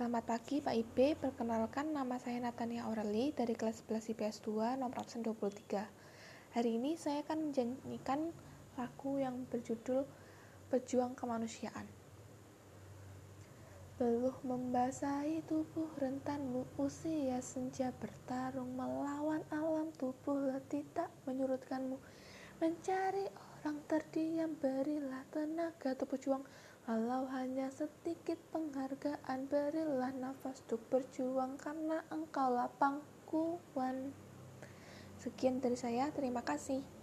Selamat pagi Pak IB, perkenalkan nama saya Natania Aureli dari kelas 11 IPS 2 nomor absen 23. Hari ini saya akan menyanyikan lagu yang berjudul Pejuang Kemanusiaan. Beluh membasahi tubuh rentanmu Usia senja bertarung melawan alam Tubuh letih tak menyurutkanmu Mencari orang terdiam Berilah tenaga untuk berjuang. Walau hanya sedikit penghargaan Berilah nafas untuk berjuang Karena engkau lapang pangkuan. Sekian dari saya, terima kasih